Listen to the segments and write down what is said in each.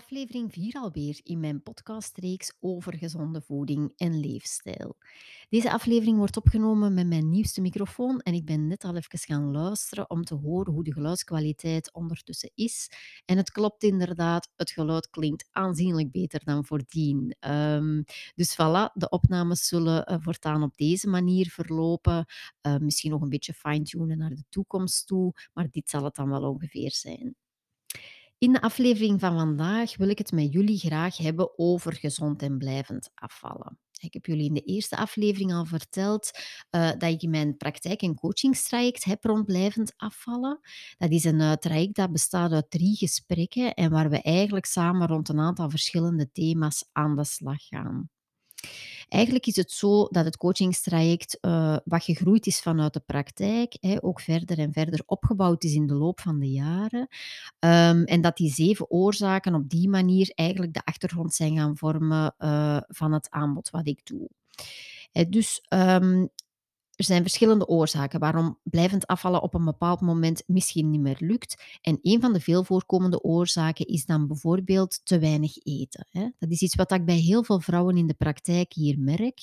aflevering 4 alweer in mijn podcastreeks over gezonde voeding en leefstijl. Deze aflevering wordt opgenomen met mijn nieuwste microfoon en ik ben net al even gaan luisteren om te horen hoe de geluidskwaliteit ondertussen is. En het klopt inderdaad, het geluid klinkt aanzienlijk beter dan voordien. Um, dus voilà, de opnames zullen uh, voortaan op deze manier verlopen. Uh, misschien nog een beetje fine-tunen naar de toekomst toe, maar dit zal het dan wel ongeveer zijn. In de aflevering van vandaag wil ik het met jullie graag hebben over gezond en blijvend afvallen. Ik heb jullie in de eerste aflevering al verteld uh, dat ik in mijn praktijk een coachingstraject heb rond blijvend afvallen. Dat is een uh, traject dat bestaat uit drie gesprekken en waar we eigenlijk samen rond een aantal verschillende thema's aan de slag gaan. Eigenlijk is het zo dat het coachingstraject uh, wat gegroeid is vanuit de praktijk, hè, ook verder en verder opgebouwd is in de loop van de jaren. Um, en dat die zeven oorzaken op die manier eigenlijk de achtergrond zijn gaan vormen uh, van het aanbod wat ik doe. dus um, er zijn verschillende oorzaken waarom blijvend afvallen op een bepaald moment misschien niet meer lukt. En een van de veel voorkomende oorzaken is dan bijvoorbeeld te weinig eten. Dat is iets wat ik bij heel veel vrouwen in de praktijk hier merk.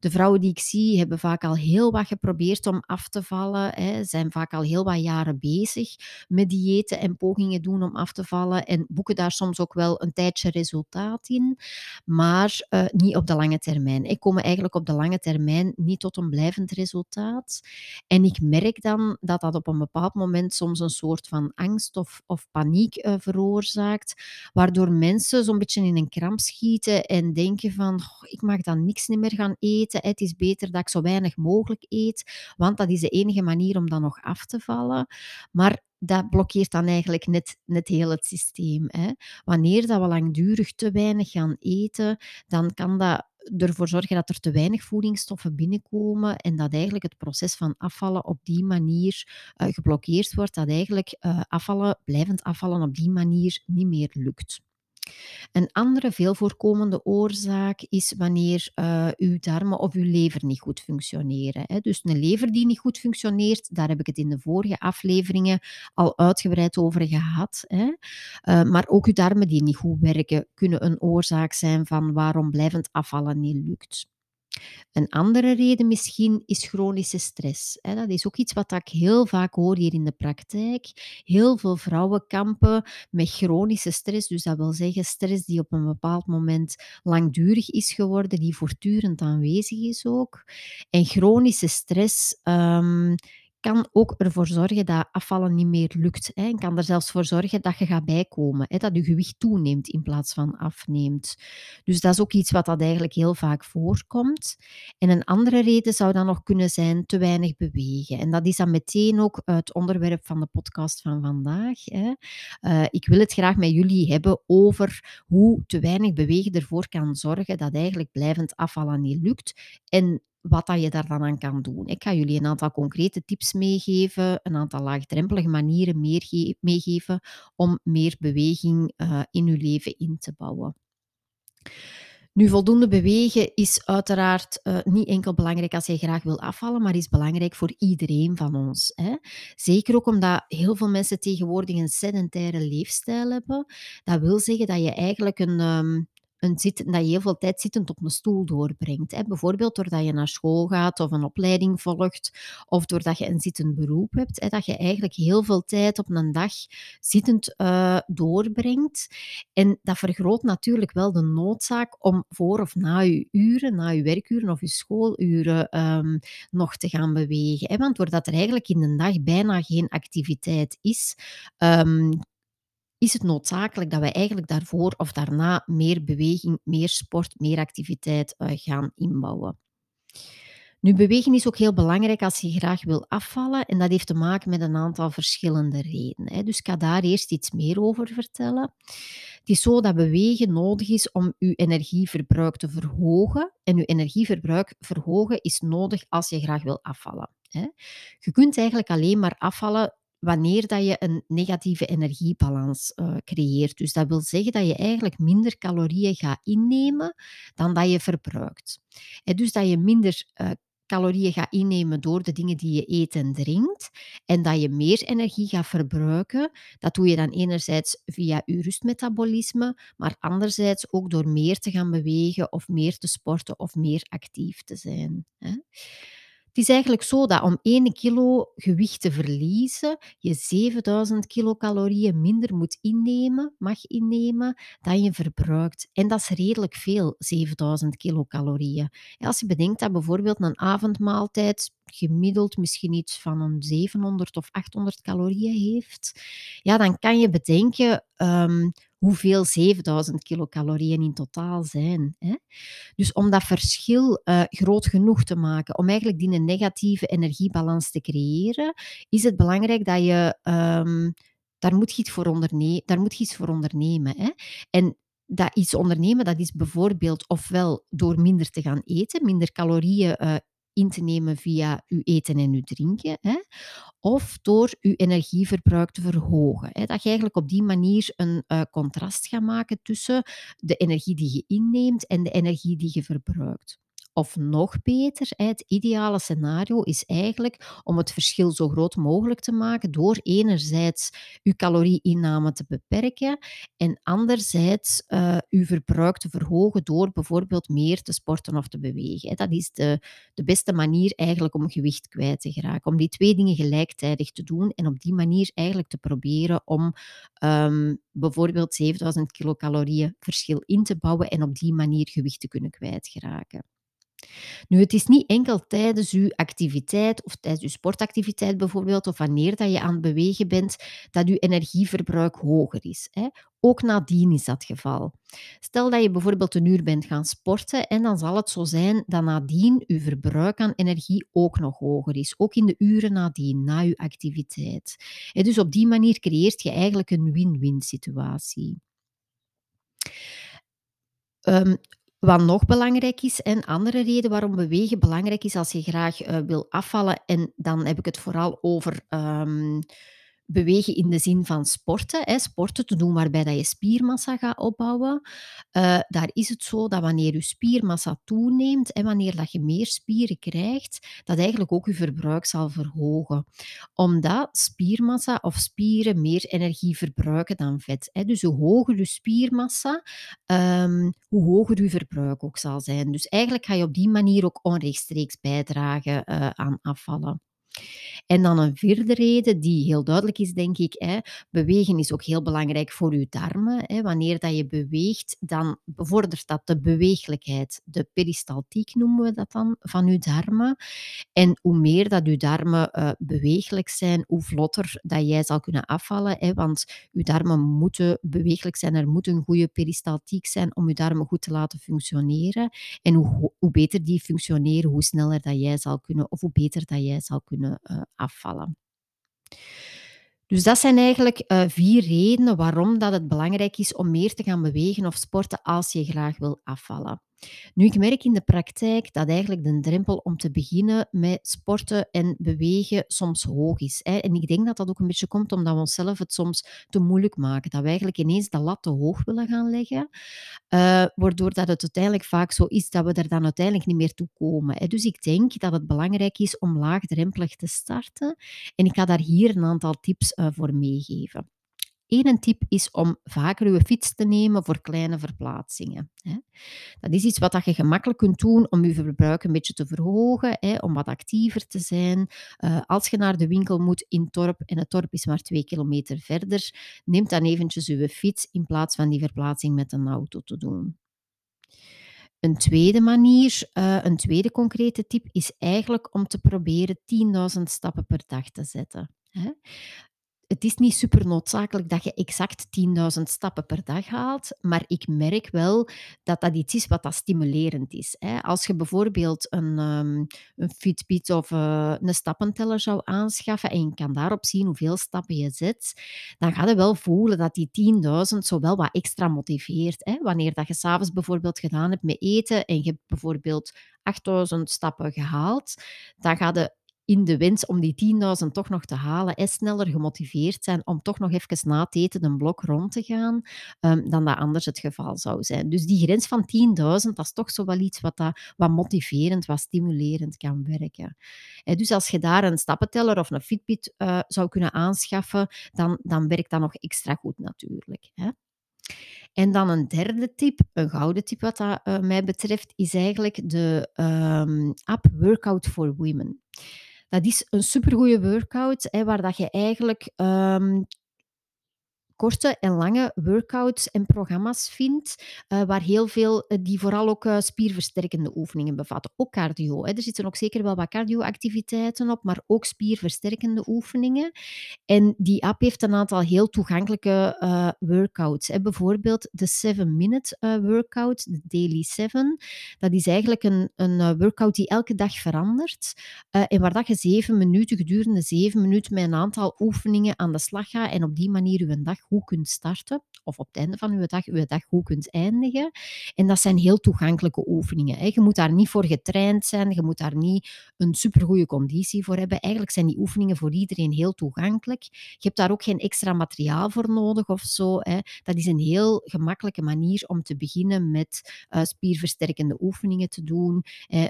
De vrouwen die ik zie hebben vaak al heel wat geprobeerd om af te vallen, zijn vaak al heel wat jaren bezig met diëten en pogingen doen om af te vallen en boeken daar soms ook wel een tijdje resultaat in, maar uh, niet op de lange termijn. Ik kom eigenlijk op de lange termijn niet tot een blijvend resultaat. En ik merk dan dat dat op een bepaald moment soms een soort van angst of, of paniek uh, veroorzaakt, waardoor mensen zo'n beetje in een kramp schieten en denken van, ik mag dan niks meer gaan eten het is beter dat ik zo weinig mogelijk eet, want dat is de enige manier om dan nog af te vallen. Maar dat blokkeert dan eigenlijk net, net heel het systeem. Hè. Wanneer dat we langdurig te weinig gaan eten, dan kan dat ervoor zorgen dat er te weinig voedingsstoffen binnenkomen en dat eigenlijk het proces van afvallen op die manier uh, geblokkeerd wordt, dat eigenlijk uh, afvallen, blijvend afvallen op die manier niet meer lukt. Een andere veel voorkomende oorzaak is wanneer uh, uw darmen of uw lever niet goed functioneren. Hè. Dus een lever die niet goed functioneert, daar heb ik het in de vorige afleveringen al uitgebreid over gehad. Hè. Uh, maar ook uw darmen die niet goed werken, kunnen een oorzaak zijn van waarom blijvend afvallen niet lukt. Een andere reden misschien is chronische stress. Dat is ook iets wat ik heel vaak hoor hier in de praktijk. Heel veel vrouwen kampen met chronische stress. Dus dat wil zeggen stress die op een bepaald moment langdurig is geworden, die voortdurend aanwezig is ook. En chronische stress um, kan ook ervoor zorgen dat afvallen niet meer lukt. Hè. En kan er zelfs voor zorgen dat je gaat bijkomen, hè, dat je gewicht toeneemt in plaats van afneemt. Dus dat is ook iets wat dat eigenlijk heel vaak voorkomt. En een andere reden zou dan nog kunnen zijn te weinig bewegen. En dat is dan meteen ook het onderwerp van de podcast van vandaag. Hè. Uh, ik wil het graag met jullie hebben over hoe te weinig bewegen ervoor kan zorgen dat eigenlijk blijvend afvallen niet lukt. En wat dat je daar dan aan kan doen. Ik ga jullie een aantal concrete tips meegeven, een aantal laagdrempelige manieren meegeven om meer beweging uh, in uw leven in te bouwen. Nu, voldoende bewegen is uiteraard uh, niet enkel belangrijk als je graag wil afvallen, maar is belangrijk voor iedereen van ons. Hè. Zeker ook omdat heel veel mensen tegenwoordig een sedentaire leefstijl hebben. Dat wil zeggen dat je eigenlijk een, um, een zit, dat je heel veel tijd zittend op een stoel doorbrengt. Hè. Bijvoorbeeld doordat je naar school gaat of een opleiding volgt, of doordat je een zittend beroep hebt, hè, dat je eigenlijk heel veel tijd op een dag zittend uh, doorbrengt. En dat vergroot natuurlijk wel de noodzaak om voor of na je uren, na je werkuren of je schooluren, um, nog te gaan bewegen. Hè. Want doordat er eigenlijk in de dag bijna geen activiteit is, um, is het noodzakelijk dat we eigenlijk daarvoor of daarna meer beweging, meer sport, meer activiteit uh, gaan inbouwen. Nu, bewegen is ook heel belangrijk als je graag wil afvallen en dat heeft te maken met een aantal verschillende redenen. Hè. Dus ik ga daar eerst iets meer over vertellen. Het is zo dat bewegen nodig is om je energieverbruik te verhogen. En je energieverbruik verhogen is nodig als je graag wil afvallen. Hè. Je kunt eigenlijk alleen maar afvallen wanneer dat je een negatieve energiebalans uh, creëert. Dus dat wil zeggen dat je eigenlijk minder calorieën gaat innemen dan dat je verbruikt. En dus dat je minder uh, calorieën gaat innemen door de dingen die je eet en drinkt en dat je meer energie gaat verbruiken, dat doe je dan enerzijds via je rustmetabolisme, maar anderzijds ook door meer te gaan bewegen of meer te sporten of meer actief te zijn. Hè. Is eigenlijk zo dat om 1 kilo gewicht te verliezen, je 7000 kilocalorieën minder moet innemen, mag innemen, dan je verbruikt. En dat is redelijk veel, 7000 kilocalorieën. Als je bedenkt dat bijvoorbeeld een avondmaaltijd gemiddeld misschien iets van een 700 of 800 calorieën heeft, ja, dan kan je bedenken um, hoeveel 7000 kilocalorieën in totaal zijn. Hè? Dus om dat verschil uh, groot genoeg te maken, om eigenlijk die negatieve energiebalans te creëren, is het belangrijk dat je um, daar moet iets voor, onderne daar moet iets voor ondernemen. Hè? En dat iets ondernemen, dat is bijvoorbeeld ofwel door minder te gaan eten, minder calorieën uh, in te nemen via uw eten en uw drinken. Hè? Of door uw energieverbruik te verhogen. Hè? Dat je eigenlijk op die manier een uh, contrast gaat maken tussen de energie die je inneemt en de energie die je verbruikt. Of nog beter, het ideale scenario is eigenlijk om het verschil zo groot mogelijk te maken door enerzijds uw calorieinname te beperken en anderzijds uh, uw verbruik te verhogen door bijvoorbeeld meer te sporten of te bewegen. Dat is de, de beste manier eigenlijk om gewicht kwijt te geraken. Om die twee dingen gelijktijdig te doen en op die manier eigenlijk te proberen om um, bijvoorbeeld 7000 kilocalorieën verschil in te bouwen en op die manier gewicht te kunnen kwijtgeraken. Nu, het is niet enkel tijdens uw activiteit of tijdens uw sportactiviteit bijvoorbeeld, of wanneer dat je aan het bewegen bent, dat uw energieverbruik hoger is. Hè. Ook nadien is dat geval. Stel dat je bijvoorbeeld een uur bent gaan sporten en dan zal het zo zijn dat nadien uw verbruik aan energie ook nog hoger is. Ook in de uren nadien, na uw activiteit. dus op die manier creëert je eigenlijk een win-win situatie. Um, wat nog belangrijk is, en andere reden waarom bewegen belangrijk is als je graag uh, wil afvallen, en dan heb ik het vooral over um, bewegen in de zin van sporten. Hè, sporten te doen waarbij dat je spiermassa gaat opbouwen. Uh, daar is het zo dat wanneer je spiermassa toeneemt en wanneer dat je meer spieren krijgt, dat eigenlijk ook je verbruik zal verhogen. Omdat spiermassa of spieren meer energie verbruiken dan vet. Hè. Dus hoe hoger je spiermassa, um, hoe hoger je verbruik ook zal zijn. Dus eigenlijk ga je op die manier ook onrechtstreeks bijdragen uh, aan afvallen. En dan een vierde reden, die heel duidelijk is, denk ik. Hè, bewegen is ook heel belangrijk voor je darmen. Hè. Wanneer dat je beweegt, dan bevordert dat de beweeglijkheid. De peristaltiek noemen we dat dan, van je darmen. En hoe meer dat je darmen uh, beweeglijk zijn, hoe vlotter dat jij zal kunnen afvallen. Hè, want je darmen moeten beweeglijk zijn. Er moet een goede peristaltiek zijn om je darmen goed te laten functioneren. En hoe, hoe beter die functioneren, hoe sneller dat jij zal kunnen, of hoe beter dat jij zal kunnen uh, afvallen. Dus dat zijn eigenlijk uh, vier redenen waarom dat het belangrijk is om meer te gaan bewegen of sporten als je graag wil afvallen. Nu, ik merk in de praktijk dat eigenlijk de drempel om te beginnen met sporten en bewegen soms hoog is. Hè. En ik denk dat dat ook een beetje komt omdat we onszelf het soms te moeilijk maken. Dat we eigenlijk ineens de lat te hoog willen gaan leggen, uh, waardoor dat het uiteindelijk vaak zo is dat we er dan uiteindelijk niet meer toe komen. Hè. Dus ik denk dat het belangrijk is om laagdrempelig te starten. En ik ga daar hier een aantal tips uh, voor meegeven. Eén tip is om vaker uw fiets te nemen voor kleine verplaatsingen. Dat is iets wat je gemakkelijk kunt doen om je verbruik een beetje te verhogen, om wat actiever te zijn. Eh, als je naar de winkel moet in Torp, en het Torp is maar twee kilometer verder, neem dan eventjes uw fiets in plaats van die verplaatsing met een auto te doen. Een tweede manier, uh, een tweede concrete tip, is eigenlijk om te proberen 10.000 stappen per dag te zetten het is niet super noodzakelijk dat je exact 10.000 stappen per dag haalt, maar ik merk wel dat dat iets is wat dat stimulerend is. Als je bijvoorbeeld een, um, een Fitbit of uh, een stappenteller zou aanschaffen en je kan daarop zien hoeveel stappen je zet, dan ga je wel voelen dat die 10.000 zo wel wat extra motiveert. Wanneer dat je s'avonds bijvoorbeeld gedaan hebt met eten en je hebt bijvoorbeeld 8000 stappen gehaald, dan ga je in de wens om die 10.000 toch nog te halen, en sneller gemotiveerd zijn om toch nog even na het eten een blok rond te gaan, ehm, dan dat anders het geval zou zijn. Dus die grens van 10.000, dat is toch zo wel iets wat, dat, wat motiverend, wat stimulerend kan werken. dus als je daar een stappenteller of een Fitbit uh, zou kunnen aanschaffen, dan, dan werkt dat nog extra goed natuurlijk. Hè. En dan een derde tip, een gouden tip wat dat, uh, mij betreft, is eigenlijk de um, app Workout for Women. Dat is een supergoeie workout hè, waar dat je eigenlijk um, korte en lange workouts en programma's vindt, uh, waar heel veel, uh, die vooral ook uh, spierversterkende oefeningen bevatten. Ook cardio. Hè. Er zitten ook zeker wel wat cardioactiviteiten op, maar ook spierversterkende oefeningen. En die app heeft een aantal heel toegankelijke workouts. Hè. Bijvoorbeeld de 7-minute workout, de Daily 7. Dat is eigenlijk een, een workout die elke dag verandert. en waar dat je zeven minuten, gedurende zeven minuten, met een aantal oefeningen aan de slag gaat en op die manier je dag goed kunt starten, of op het einde van uw dag uw dag goed kunt eindigen. En dat zijn heel toegankelijke oefeningen. Hè. Je moet daar niet voor getraind zijn, je moet daar niet een supergoeie conditie voor hebben. Eigenlijk zijn die oefeningen voor iedereen heel toegankelijk. Je hebt daar ook geen extra materiaal voor nodig of zo. Hè. Dat is een heel gemakkelijke manier om te beginnen met uh, spierversterkende oefeningen te doen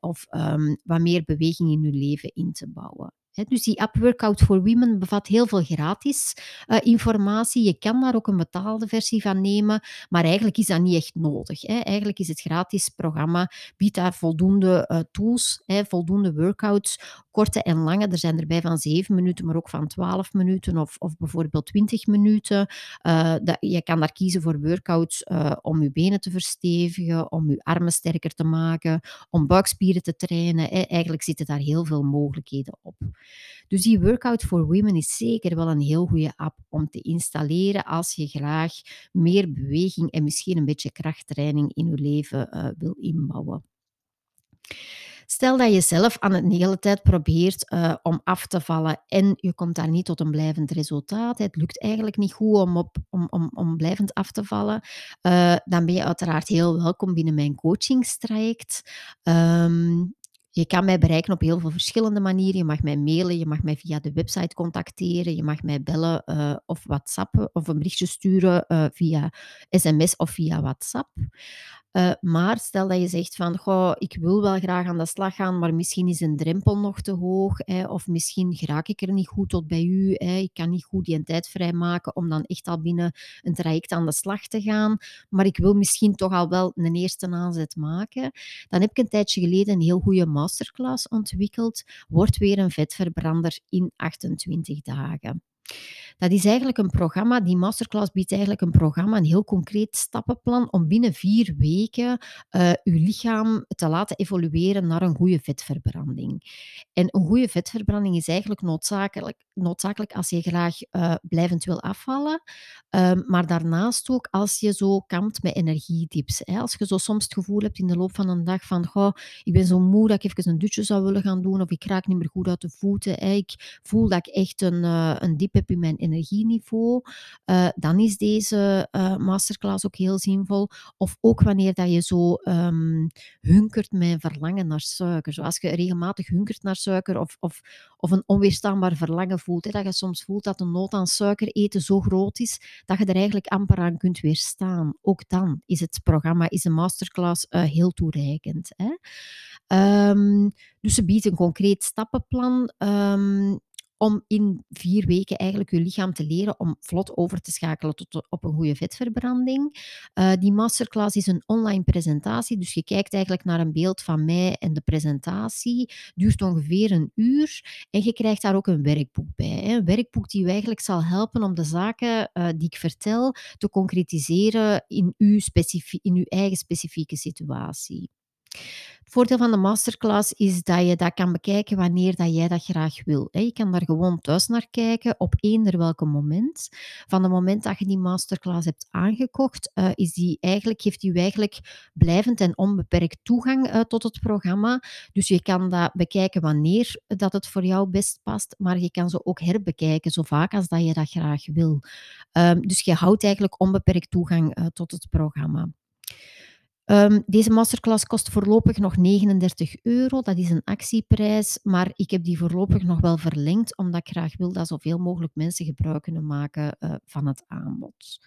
of um, wat meer beweging in je leven in te bouwen dus die app Workout for Women bevat heel veel gratis uh, informatie. Je kan daar ook een betaalde versie van nemen, maar eigenlijk is dat niet echt nodig. Hè. Eigenlijk is het gratis programma, biedt daar voldoende uh, tools, hè, voldoende workouts, korte en lange. Er zijn erbij van 7 minuten, maar ook van 12 minuten of, of bijvoorbeeld 20 minuten. Uh, dat, je kan daar kiezen voor workouts om je benen te verstevigen, om je armen sterker te maken, om buikspieren te trainen. Hè. Eigenlijk zitten daar heel veel mogelijkheden op. Dus die Workout for Women is zeker wel een heel goede app om te installeren als je graag meer beweging en misschien een beetje krachttraining in je leven wil inbouwen. Stel dat je zelf aan het hele tijd probeert uh, om af te vallen en je komt daar niet tot een blijvend resultaat. Het lukt eigenlijk niet goed om, op, om, om, om blijvend af te vallen. Uh, dan ben je uiteraard heel welkom binnen mijn coachingstraject. Um, je kan mij bereiken op heel veel verschillende manieren. Je mag mij mailen, je mag mij via de website contacteren, je mag mij bellen uh, of WhatsAppen of een berichtje sturen via sms of via WhatsApp. Uh, maar stel dat je zegt van, goh, ik wil wel graag aan de slag gaan, maar misschien is een drempel nog te hoog, hè, of misschien raak ik er niet goed tot bij u, hè, ik kan niet goed die tijd vrijmaken om dan echt al binnen een traject aan de slag te gaan, maar ik wil misschien toch al wel een eerste aanzet maken. Dan heb ik een tijdje geleden een heel goede masterclass ontwikkeld, wordt weer een vetverbrander in 28 dagen. Dat is eigenlijk een programma, die masterclass biedt eigenlijk een programma, een heel concreet stappenplan om binnen vier weken uh, uw lichaam te laten evolueren naar een goede vetverbranding. En een goede vetverbranding is eigenlijk noodzakelijk, noodzakelijk als je graag uh, blijvend wil afvallen, uh, maar daarnaast ook als je zo kampt met energiedips. Hè. Als je zo soms het gevoel hebt in de loop van een dag van goh, ik ben zo moe dat ik even een dutje zou willen gaan doen of ik raak niet meer goed uit de voeten. Ik voel dat ik echt een, uh, een dip heb in mijn energieniveau, uh, dan is deze uh, masterclass ook heel zinvol. Of ook wanneer dat je zo um, hunkert met verlangen naar suiker. Zoals je regelmatig hunkert naar suiker of, of, of een onweerstaanbaar verlangen voelt. Hè, dat je soms voelt dat de nood aan suiker eten zo groot is dat je er eigenlijk amper aan kunt weerstaan. Ook dan is het programma, is een masterclass uh, heel toereikend. Hè. Um, dus ze biedt een concreet stappenplan. Um, om in vier weken eigenlijk je lichaam te leren om vlot over te schakelen tot op een goede vetverbranding. Uh, die masterclass is een online presentatie, dus je kijkt eigenlijk naar een beeld van mij en de presentatie. Duurt ongeveer een uur en je krijgt daar ook een werkboek bij. Hè. Een werkboek die je eigenlijk zal helpen om de zaken uh, die ik vertel te concretiseren in uw, in uw eigen specifieke situatie. Voordeel van de masterclass is dat je dat kan bekijken wanneer dat jij dat graag wil. Je kan daar gewoon thuis naar kijken op eender welke moment. Van het moment dat je die masterclass hebt aangekocht, uh, is die eigenlijk, geeft die eigenlijk blijvend en onbeperkt toegang uh, tot het programma. Dus je kan dat bekijken wanneer dat het voor jou best past, maar je kan ze ook herbekijken zo vaak als dat je dat graag wil. Um, dus je houdt eigenlijk onbeperkt toegang uh, tot het programma. Ehm, deze masterclass kost voorlopig nog 39 euro. Dat is een actieprijs, maar ik heb die voorlopig nog wel verlengd, omdat ik graag wil dat zoveel mogelijk mensen gebruik kunnen maken uh, van het aanbod.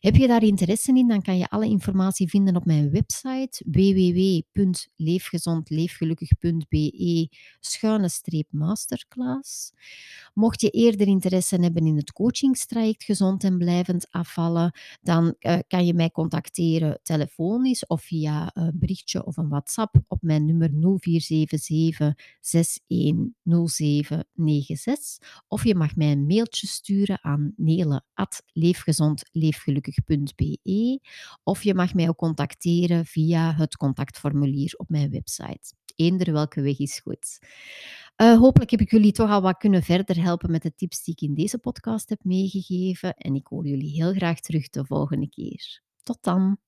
Heb je daar interesse in, dan kan je alle informatie vinden op mijn website www.leefgezondleefgelukkig.be schuine streep masterclass. Mocht je eerder interesse hebben in het coachingstraject Gezond en Blijvend Afvallen, dan uh, kan je mij contacteren telefonisch of via een berichtje of een WhatsApp op mijn nummer 0477 610796. Of je mag mij een mailtje sturen aan nele.leefgezondleefgelukkig gelukkig.be of je mag mij ook contacteren via het contactformulier op mijn website. Eender welke weg is goed. Uh, hopelijk heb ik jullie toch al wat kunnen verder helpen met de tips die ik in deze podcast heb meegegeven. En ik hoor jullie heel graag terug de volgende keer. Tot dan!